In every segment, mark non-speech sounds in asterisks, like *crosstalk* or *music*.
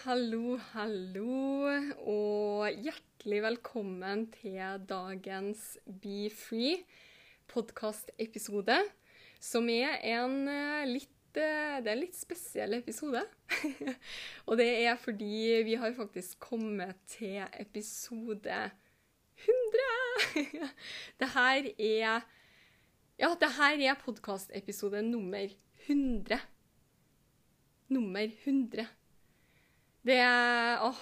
Hallo, hallo, og hjertelig velkommen til dagens Be Free podkastepisode, som er en eh, litt eh, Det er en litt spesiell episode. *laughs* og det er fordi vi har faktisk kommet til episode 100! *laughs* det her er Ja, det her er podkastepisode nummer 100 nummer 100. Det Åh.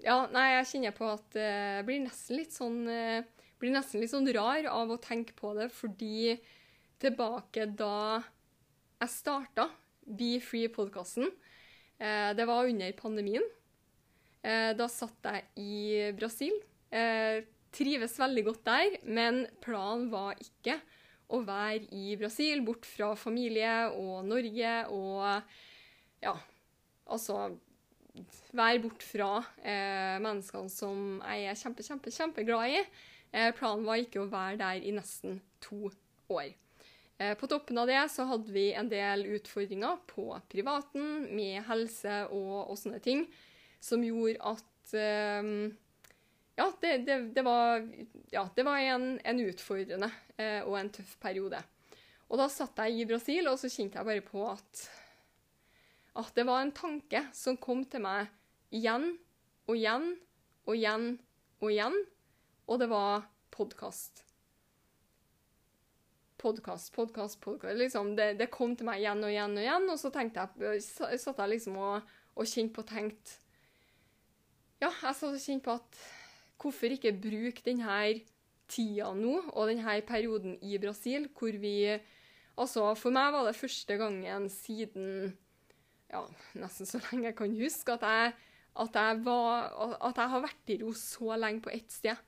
Ja, nei, jeg kjenner på at det blir nesten litt sånn eh, Blir nesten litt sånn rar av å tenke på det, fordi tilbake da jeg starta Be Free-podkasten, eh, det var under pandemien. Eh, da satt jeg i Brasil. Eh, trives veldig godt der, men planen var ikke å være i Brasil, bort fra familie og Norge og ja, altså være bort fra eh, menneskene som jeg er kjempe, kjempe, kjempeglad i. Eh, planen var ikke å være der i nesten to år. Eh, på toppen av det så hadde vi en del utfordringer på privaten med helse og, og sånne ting, som gjorde at eh, ja, det, det, det var, ja, det var en, en utfordrende eh, og en tøff periode. Og da satt jeg i Brasil, og så kjente jeg bare på at at det var en tanke som kom til meg igjen og igjen og igjen og igjen, og det var podkast. Podkast, podkast, podkast. Liksom, det, det, kom til meg igjen og igjen og igjen, og så tenkte jeg, satt jeg liksom og, og kjente på og tenkte Ja, jeg satt og kjente på at hvorfor ikke bruke denne tida nå, og denne perioden i Brasil, hvor vi Altså, for meg var det første gangen siden ja, nesten så lenge jeg kan huske, at jeg, at jeg, var, at jeg har vært i ro så lenge på ett sted.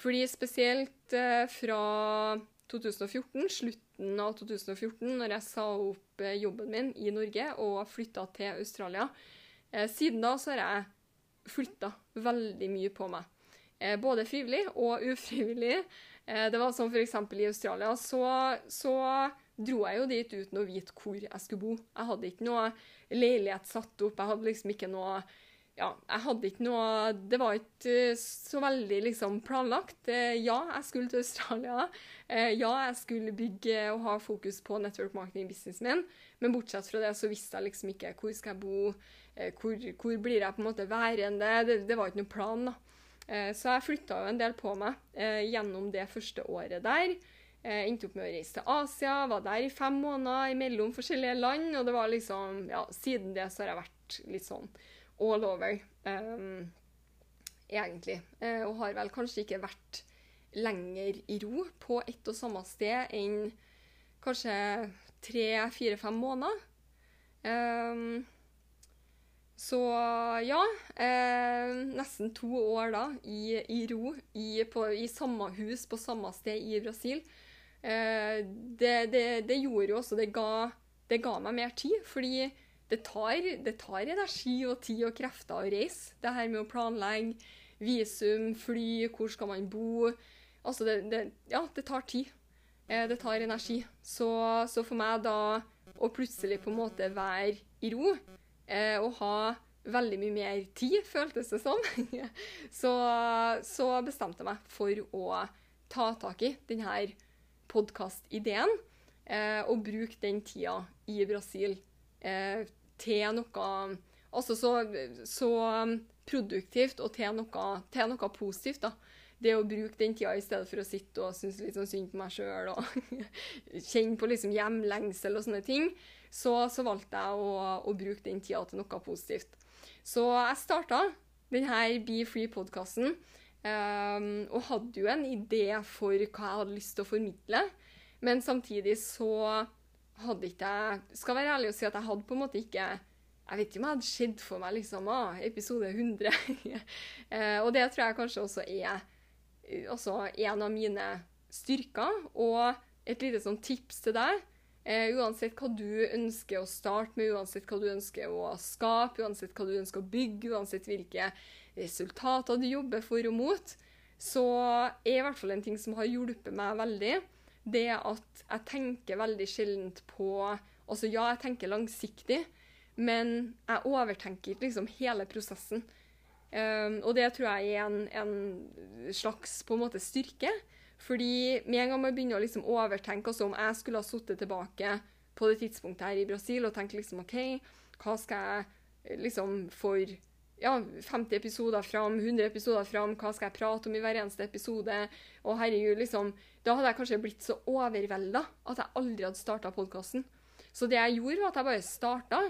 Fordi spesielt eh, fra 2014, slutten av 2014, når jeg sa opp eh, jobben min i Norge og flytta til Australia, eh, siden da så har jeg flytta veldig mye på meg. Både frivillig og ufrivillig. Det var sånn f.eks. i Australia, så, så dro jeg jo dit uten å vite hvor jeg skulle bo. Jeg hadde ikke noe leilighet satt opp. Jeg hadde liksom ikke noe Ja, jeg hadde ikke noe Det var ikke eh, så veldig liksom planlagt. Eh, ja, jeg skulle til Australia. Eh, ja, jeg skulle bygge og ha fokus på network marketing-businessen min. Men bortsett fra det så visste jeg liksom ikke hvor skal jeg bo, hvor, hvor blir jeg på en måte værende. Det, det var ikke noen plan, da. Så jeg flytta jo en del på meg gjennom det første året der. Jeg endte opp med å reise til Asia, var der i fem måneder mellom forskjellige land. Og det var liksom Ja, siden det så har jeg vært litt sånn all over, um, egentlig. Uh, og har vel kanskje ikke vært lenger i ro på ett og samme sted enn kanskje tre, fire, fem måneder. Um, så ja, eh, nesten to år da i, i ro i, på, i, samme hus på samme sted i Brasil. Eh, det, det, det, gjorde jo også det ga, det ga, meg mer tid, fordi det tar, det tar, energi og tid og krefter å reise. Det her med å planlegge visum, fly, hvor skal man bo Altså, det, ja, det tar tid. Eh, det tar energi. Så, så for meg da å plutselig på en måte være i ro eh, og ha veldig mye mer tid, føltes det som, *laughs* så, så, bestemte jeg meg for å ta tak i denne podkastideen eh, og bruke den tida i Brasil eh, til noe Altså så, så, produktivt og til noe, til noe positivt. da det å bruke den tida i stedet for å sitte og synes litt sånn synd på meg sjøl og *laughs* kjenne på liksom hjemlengsel og sånne ting, så, så valgte jeg å, å, bruke den tida til noe positivt. Så jeg starta denne Be Free-podkasten Um, og hadde jo en idé for hva jeg hadde lyst til å formidle. Men samtidig så hadde ikke jeg Skal være ærlig og si at jeg hadde på en måte ikke Jeg vet ikke om jeg hadde sett for meg liksom, ah, episode 100. uh, *laughs* og det tror jeg kanskje også er også en av mine styrker. Og et lite sånn tips til deg. Uh, uansett hva du ønsker å starte med, uansett hva du ønsker å skape, uansett hva du ønsker å bygge, uansett hvilke resultater du jobber for og mot, så er i hvert fall en ting som har hjulpet meg veldig, det at jeg tenker veldig sjelden på Altså ja, jeg tenker langsiktig, men jeg overtenker liksom hele prosessen. Um, og det tror jeg er en, en, slags på en måte styrke. Fordi med en gang man begynner å liksom overtenke altså om jeg skulle ha sittet tilbake på det tidspunktet her i Brasil og tenkt liksom OK, hva skal jeg liksom for ja, 50 episoder fram, 100 episoder fram, hva skal jeg prate om i hver eneste episode? Og herregud, liksom Da hadde jeg kanskje blitt så overvelda at jeg aldri hadde starta podkasten. Så det jeg gjorde, var at jeg bare starta.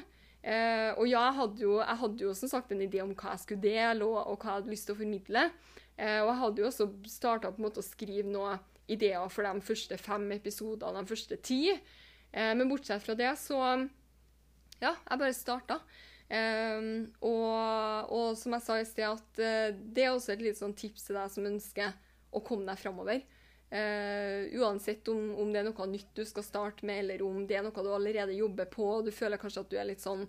Eh, og ja, jeg hadde, jo, jeg hadde, jo, som sagt en idé om hva jeg skulle dele, og, og hva jeg hadde lyst til å formidle. Eh, og jeg hadde jo også starta å skrive noen ideer for de første fem episodene, de første ti. Eh, men bortsett fra det, så Ja, jeg bare starta. Um, og, og, som jeg sa i sted, at uh, det er også et lite sånn tips til deg som ønsker å komme deg framover. Uh, uansett om, om, det er noe nytt du skal starte med, eller om det er noe du allerede jobber på, og du føler kanskje at du er litt sånn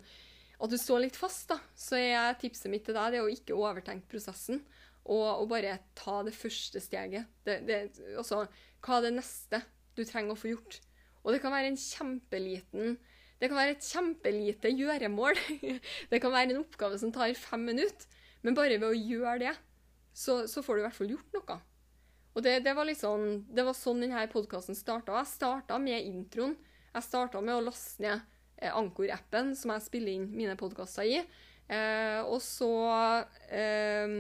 at du står litt fast, da, så er tipset mitt til deg det å ikke overtenke prosessen. Og, og bare ta det første steget. Det, det, altså, hva er det neste du trenger å få gjort? Og det kan være en kjempeliten det kan være et kjempelite gjøremål. *laughs* det kan være en oppgave som tar fem minutter. Men bare ved å gjøre det, så, så får du i hvert fall gjort noe. Og det, det, var, liksom, det var sånn denne podkasten starta. Jeg starta med introen. Jeg starta med å laste ned eh, Anchor-appen, som jeg spiller inn mine podkaster i. Eh, og så eh,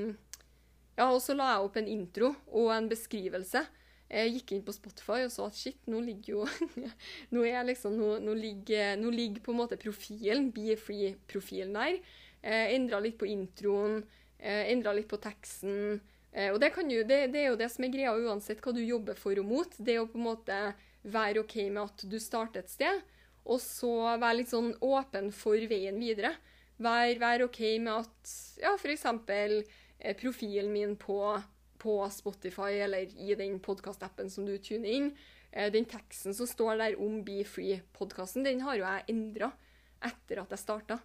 Ja, og så la jeg opp en intro og en beskrivelse. Jeg gikk inn på Spotify og så at shit, nå ligger jo *laughs* Nå er liksom, nå, nå, ligger, nå ligger, på en måte profilen, Be Free-profilen der. Eh, endra litt på introen, eh, endra litt på teksten. Eh, og det, jo, det, det, er jo det som er greia uansett hva du jobber for og mot. Det er å på en måte være OK med at du starter et sted, og så være litt sånn åpen for veien videre. Være, vær OK med at ja, f.eks. Eh, profilen min på på Spotify eller i den podkastappen som du tuner inn. Eh, den teksten som står der om Be Free-podkasten, den har jo jeg endra etter at jeg starta.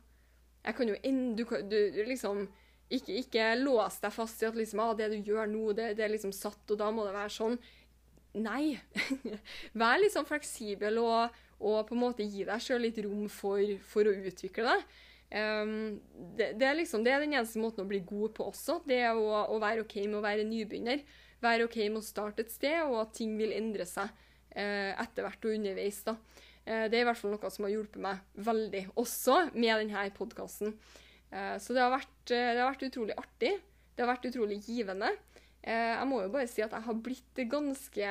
Jeg kan jo du, du, liksom ikke, ikke låse deg fast i at liksom, ah, det du gjør nå, det, det, er liksom satt, og da må det være sånn. Nei. *laughs* Vær sånn fleksibel og, og, på en måte gi deg sjøl litt rom for, for å utvikle deg. Um, det, det, er liksom, det, er den eneste måten å bli god på også. Det er å, å, være OK med å være nybegynner. Være OK med å starte et sted, og at ting vil endre seg uh, etter hvert og underveis. da. Uh, det er i hvert fall noe som har hjulpet meg veldig, også med denne podkasten. Uh, eh, så det har, vært, det har, vært, utrolig artig. Det har vært utrolig givende. jeg må jo bare si at jeg har blitt ganske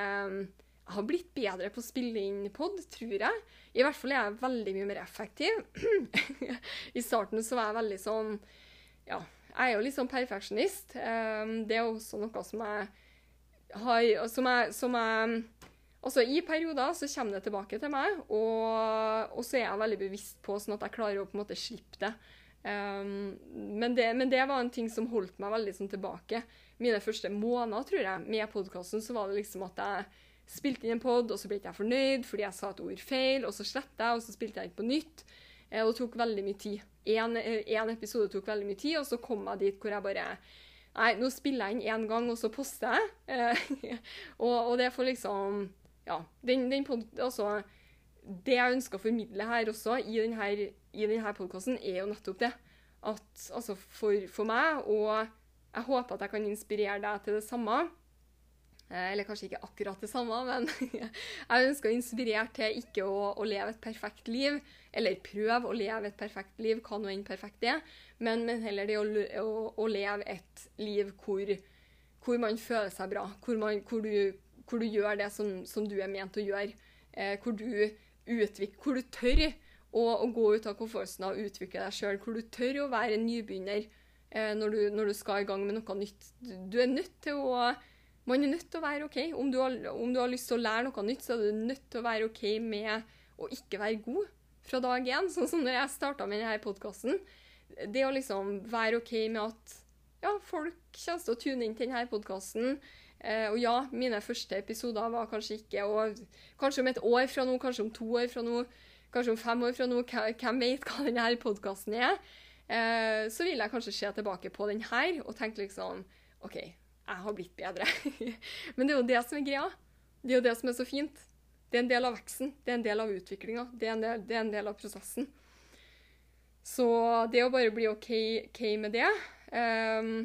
har blitt bedre på å spille inn pod, tror jeg. I hvert fall er jeg veldig mye mer effektiv. *clears throat* I starten så var jeg veldig sånn Ja, jeg er jo litt sånn perfeksjonist. Um, det er også noe som jeg har Som jeg, som jeg Altså, I perioder så kommer det tilbake til meg, og, og, så er jeg veldig bevisst på sånn at jeg klarer å på en måte slippe det. Um, men, det men det var en ting som holdt meg veldig sånn tilbake. Mine første måneder tror jeg, med podkasten så var det liksom at jeg spilte inn en pod, og så ble ikke jeg fornøyd fordi jeg sa et ord feil, og så sletta jeg, og så spilte jeg ikke på nytt. Eh, og det tok veldig mye tid. Én eh, episode tok veldig mye tid, og så kom jeg dit hvor jeg bare Nei, nå spiller jeg inn én gang, og så poster jeg. Eh, *laughs* og, og, det får liksom Ja. Den, den pod, altså, det jeg ønsker å formidle her også, i denne, i denne podkasten, er jo nettopp det. At altså, for, for meg, og jeg håper at jeg kan inspirere deg til det samme, eller kanskje ikke akkurat det samme, men *laughs* jeg ønsker å inspirere til ikke å, å, leve et perfekt liv, eller prøve å leve et perfekt liv, hva nå enn perfekt er, men, men, heller det å, å, å leve et liv hvor, hvor, man føler seg bra, hvor, man, hvor, du, hvor du, gjør det som, som, du er ment å gjøre, eh, hvor, du utvikler, hvor du tør å, å gå ut av komfortsonen og utvikle deg sjøl, hvor du tør å være en nybegynner eh, når, du, når, du, skal i gang med noe nytt. Du, du, er nødt til å Man er nødt til å være OK. Om du, har, om du har lyst til å lære noe nytt, så er du nødt til å være OK med å ikke være god fra dag én. Sånn som når jeg starta med denne podkasten. Det å liksom være OK med at ja, folk kommer til å tune inn til denne podkasten. Eh, og ja, mine første episoder var kanskje ikke Og kanskje om et år fra nå, kanskje om to år fra nå, kanskje om fem år fra nå, hvem vet hva denne podkasten er? Eh, så vil jeg kanskje se tilbake på den her og tenke liksom OK, jeg har blitt bedre. *laughs* Men det er jo det som er greia. Det er jo det som er så fint. Det er en del av veksten, det er en del av utviklinga, det, det, er en del av prosessen. Så det å bare bli OK, okay med det, um,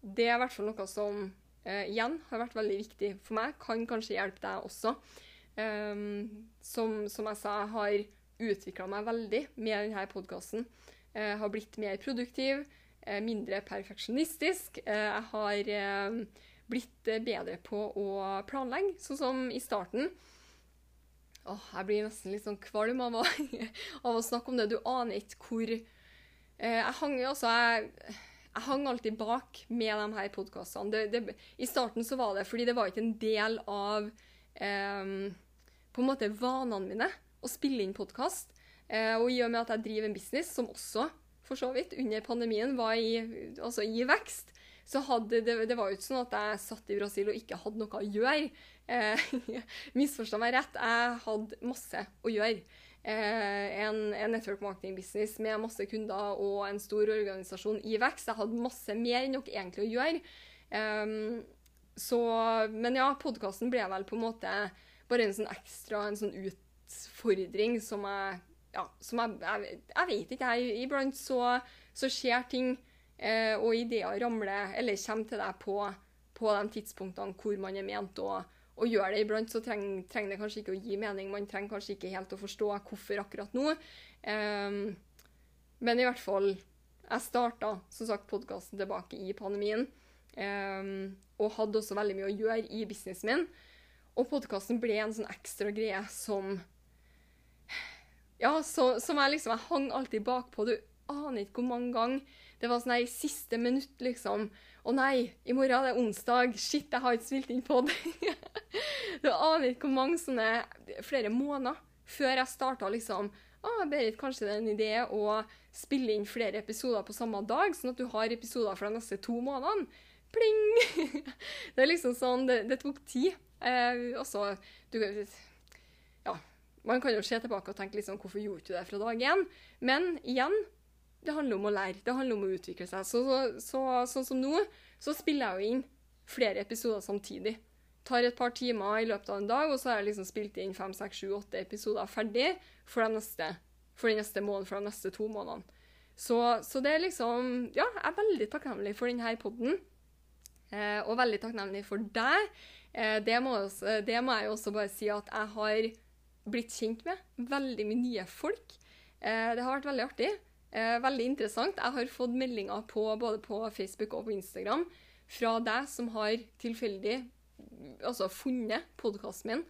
det er i hvert fall noe som uh, igjen har vært veldig viktig for meg. Kan kanskje hjelpe deg også. Um, som, som, jeg sa, har utvikla meg veldig med denne podkasten. Uh, har blitt mer produktiv, mindre perfeksjonistisk. Uh, jeg har blitt bedre på å planlegge, sånn som i starten. Åh, jeg blir nesten litt sånn kvalm av å, *laughs* av å snakke om det. Du aner ikke hvor Jeg hang altså jeg, jeg hang alltid bak med de her podkastene. I starten så var det fordi det var ikke en del av eh, på en måte vanene mine å spille inn podkast. Eh, og i og med at jeg driver en business som også, for så vidt, under pandemien var i, altså i vekst, så hadde det, det var jo ikke sånn at jeg satt i Brasil og ikke hadde noe å gjøre. Eh, *laughs* Misforstå meg rett, jeg hadde masse å gjøre. Eh, en, en network marketing business med masse kunder og en stor organisasjon i vekst. Jeg hadde masse mer enn nok egentlig å gjøre. Eh, så, men ja, podkasten ble vel på en måte bare en sånn ekstra en sånn utfordring som jeg Ja, som jeg, jeg, jeg vet ikke, jeg. Iblant så, så skjer ting, eh, og ideer ramler eller kommer til deg på, på de tidspunktene hvor man er ment å, å gjøre det. Iblant så trenger, trenger, det kanskje ikke å gi mening, man trenger kanskje ikke helt å forstå hvorfor akkurat nå. Eh, men i hvert fall Jeg starta som sagt podkasten tilbake i pandemien. eh, og hadde også veldig mye å gjøre i businessen min. Og podkasten ble en sånn ekstra greie som Ja, så, som jeg liksom Jeg hang alltid bakpå. Du aner ikke hvor mange ganger det var sånn her siste minutt, liksom. Å nei, i morgen er det onsdag. Shit, jeg har ikke spilt inn pod. *laughs* du aner ikke hvor mange sånne Flere måneder før jeg starta liksom Å, Berit, kanskje det er en idé å spille inn flere episoder på samme dag, sånn at du har episoder for de neste to månedene. Pling! *laughs* det er liksom sånn Det, det tok tid. Eh, også, du, man kan jo se tilbake og tenke liksom, hvorfor gjorde du det fra dag én? Men igjen, det handler om å lære. Det handler om å utvikle seg. Så, så, så, sånn som nå, så spiller jeg jo inn flere episoder samtidig. Tar et par timer i løpet av en dag, og så har jeg liksom spilt inn fem, seks, sju, åtte episoder ferdig for, de neste, for den neste måneden, for de neste to månedene. Så, så, det er liksom Ja, jeg er veldig takknemlig for denne poden. Eh, og veldig takknemlig for deg. Eh, det må, også, det må, jeg også bare si at jeg har blitt kjent med veldig mye nye folk. Eh, det har vært veldig artig. Eh, veldig interessant. Jeg har fått meldinger på, både på Facebook og på Instagram fra deg som har tilfeldig altså funnet podkasten min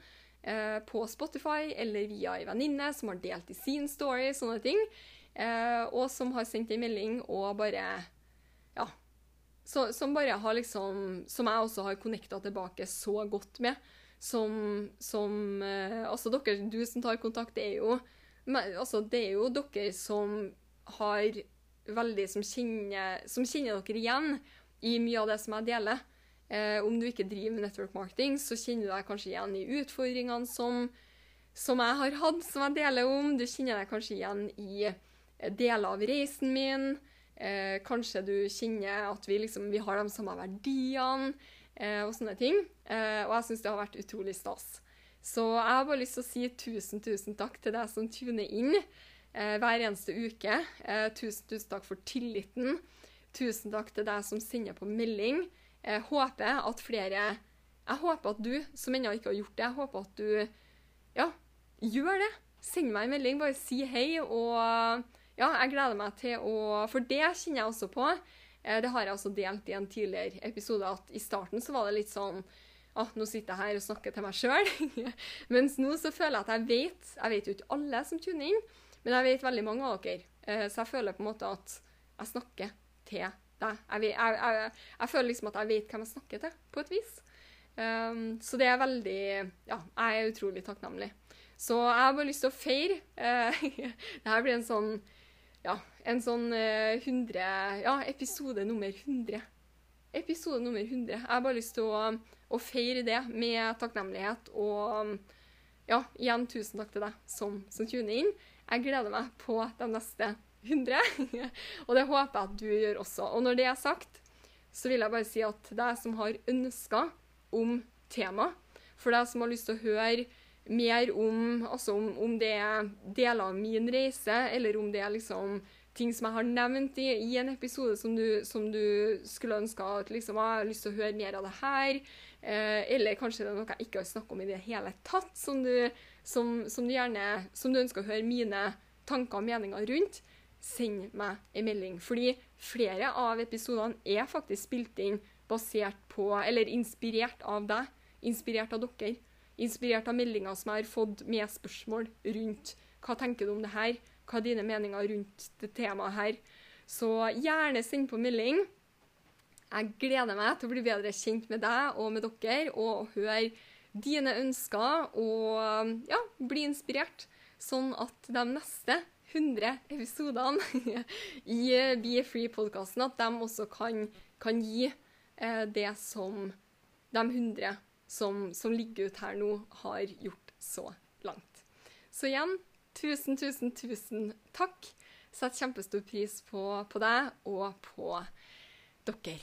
på Spotify eller via ei venninne som har delt i sin story, sånne ting. og som har sendt en melding og bare så, som bare har liksom Som jeg også har connecta tilbake så godt med. Som, som eh, Altså, dere, du som tar kontakt, det er jo Altså, det er jo dere som har veldig Som kjenner, som kjenner dere igjen i mye av det som jeg deler. Eh, om du ikke driver med network marketing, så kjenner du deg kanskje igjen i utfordringene som, som jeg har hatt, som jeg deler om. Du kjenner deg kanskje igjen i deler av reisen min. Eh, kanskje du kjenner at vi, liksom, vi har de samme verdiene eh, og sånne ting. Eh, og jeg syns det har vært utrolig stas. Så jeg har bare lyst til å si tusen, tusen takk til deg som tuner inn eh, hver eneste uke. Eh, tusen, tusen takk for tilliten. Tusen takk til deg som sender på melding. Jeg håper at flere Jeg håper at du som ennå ikke har gjort det, jeg håper at du ja, gjør det. Send meg en melding, bare si hei. og ja, jeg gleder meg til å For det kjenner jeg også på. Eh, det har jeg også delt i en tidligere episode, at i starten så var det litt sånn ah, nå sitter jeg her og snakker til meg sjøl. *laughs* Mens nå så føler jeg at jeg vet Jeg vet jo ikke alle som tuner inn, men jeg vet veldig mange av dere. Eh, så jeg føler på en måte at jeg snakker til deg. Jeg, vet- jeg, jeg, jeg føler liksom at jeg vet hvem jeg snakker til, på et vis. Um, så det er veldig Ja, jeg er utrolig takknemlig. Så jeg har bare lyst til å feire. Uh, *laughs* det her blir en sånn Ja, en sånn eh, 100 Ja, episode nummer 100. Episode nummer 100. Jeg har bare lyst til å, å feire det med takknemlighet og ja, igjen tusen takk til deg som, som tuner inn. Jeg gleder meg på de neste 100, *laughs* og det håper jeg at du gjør også. Og når det er sagt, så vil jeg bare si at deg som har ønsker om tema, for deg som har lyst til å høre mer om, altså om, om det er deler av min reise, eller om det er liksom ting som jeg har nevnt i, i en episode som du, som du skulle ønske at liksom, jeg har lyst til å høre mer av det her, eh, eller kanskje det er noe jeg ikke har snakket om i det hele tatt, som du, som, som du gjerne som du ønsker å høre mine tanker og meninger rundt, send meg en melding. Fordi flere av episodene er faktisk spilt inn basert på, eller inspirert av deg, inspirert av dere. Inspirert av meldinger som jeg har fått med spørsmål rundt hva tenker du om det her, hva er dine meninger rundt det temaet her. Så gjerne send på melding. Jeg gleder meg til å bli bedre kjent med deg og med dere, og høre dine ønsker og ja, bli inspirert. Sånn at de neste 100 episodene *laughs* i Be Free-podkasten at de også kan, kan gi eh, det som de 100 som, som ligger ut her nå, har gjort så langt. Så igjen, tusen, tusen, tusen takk. Setter kjempestor pris på, på deg og på dere.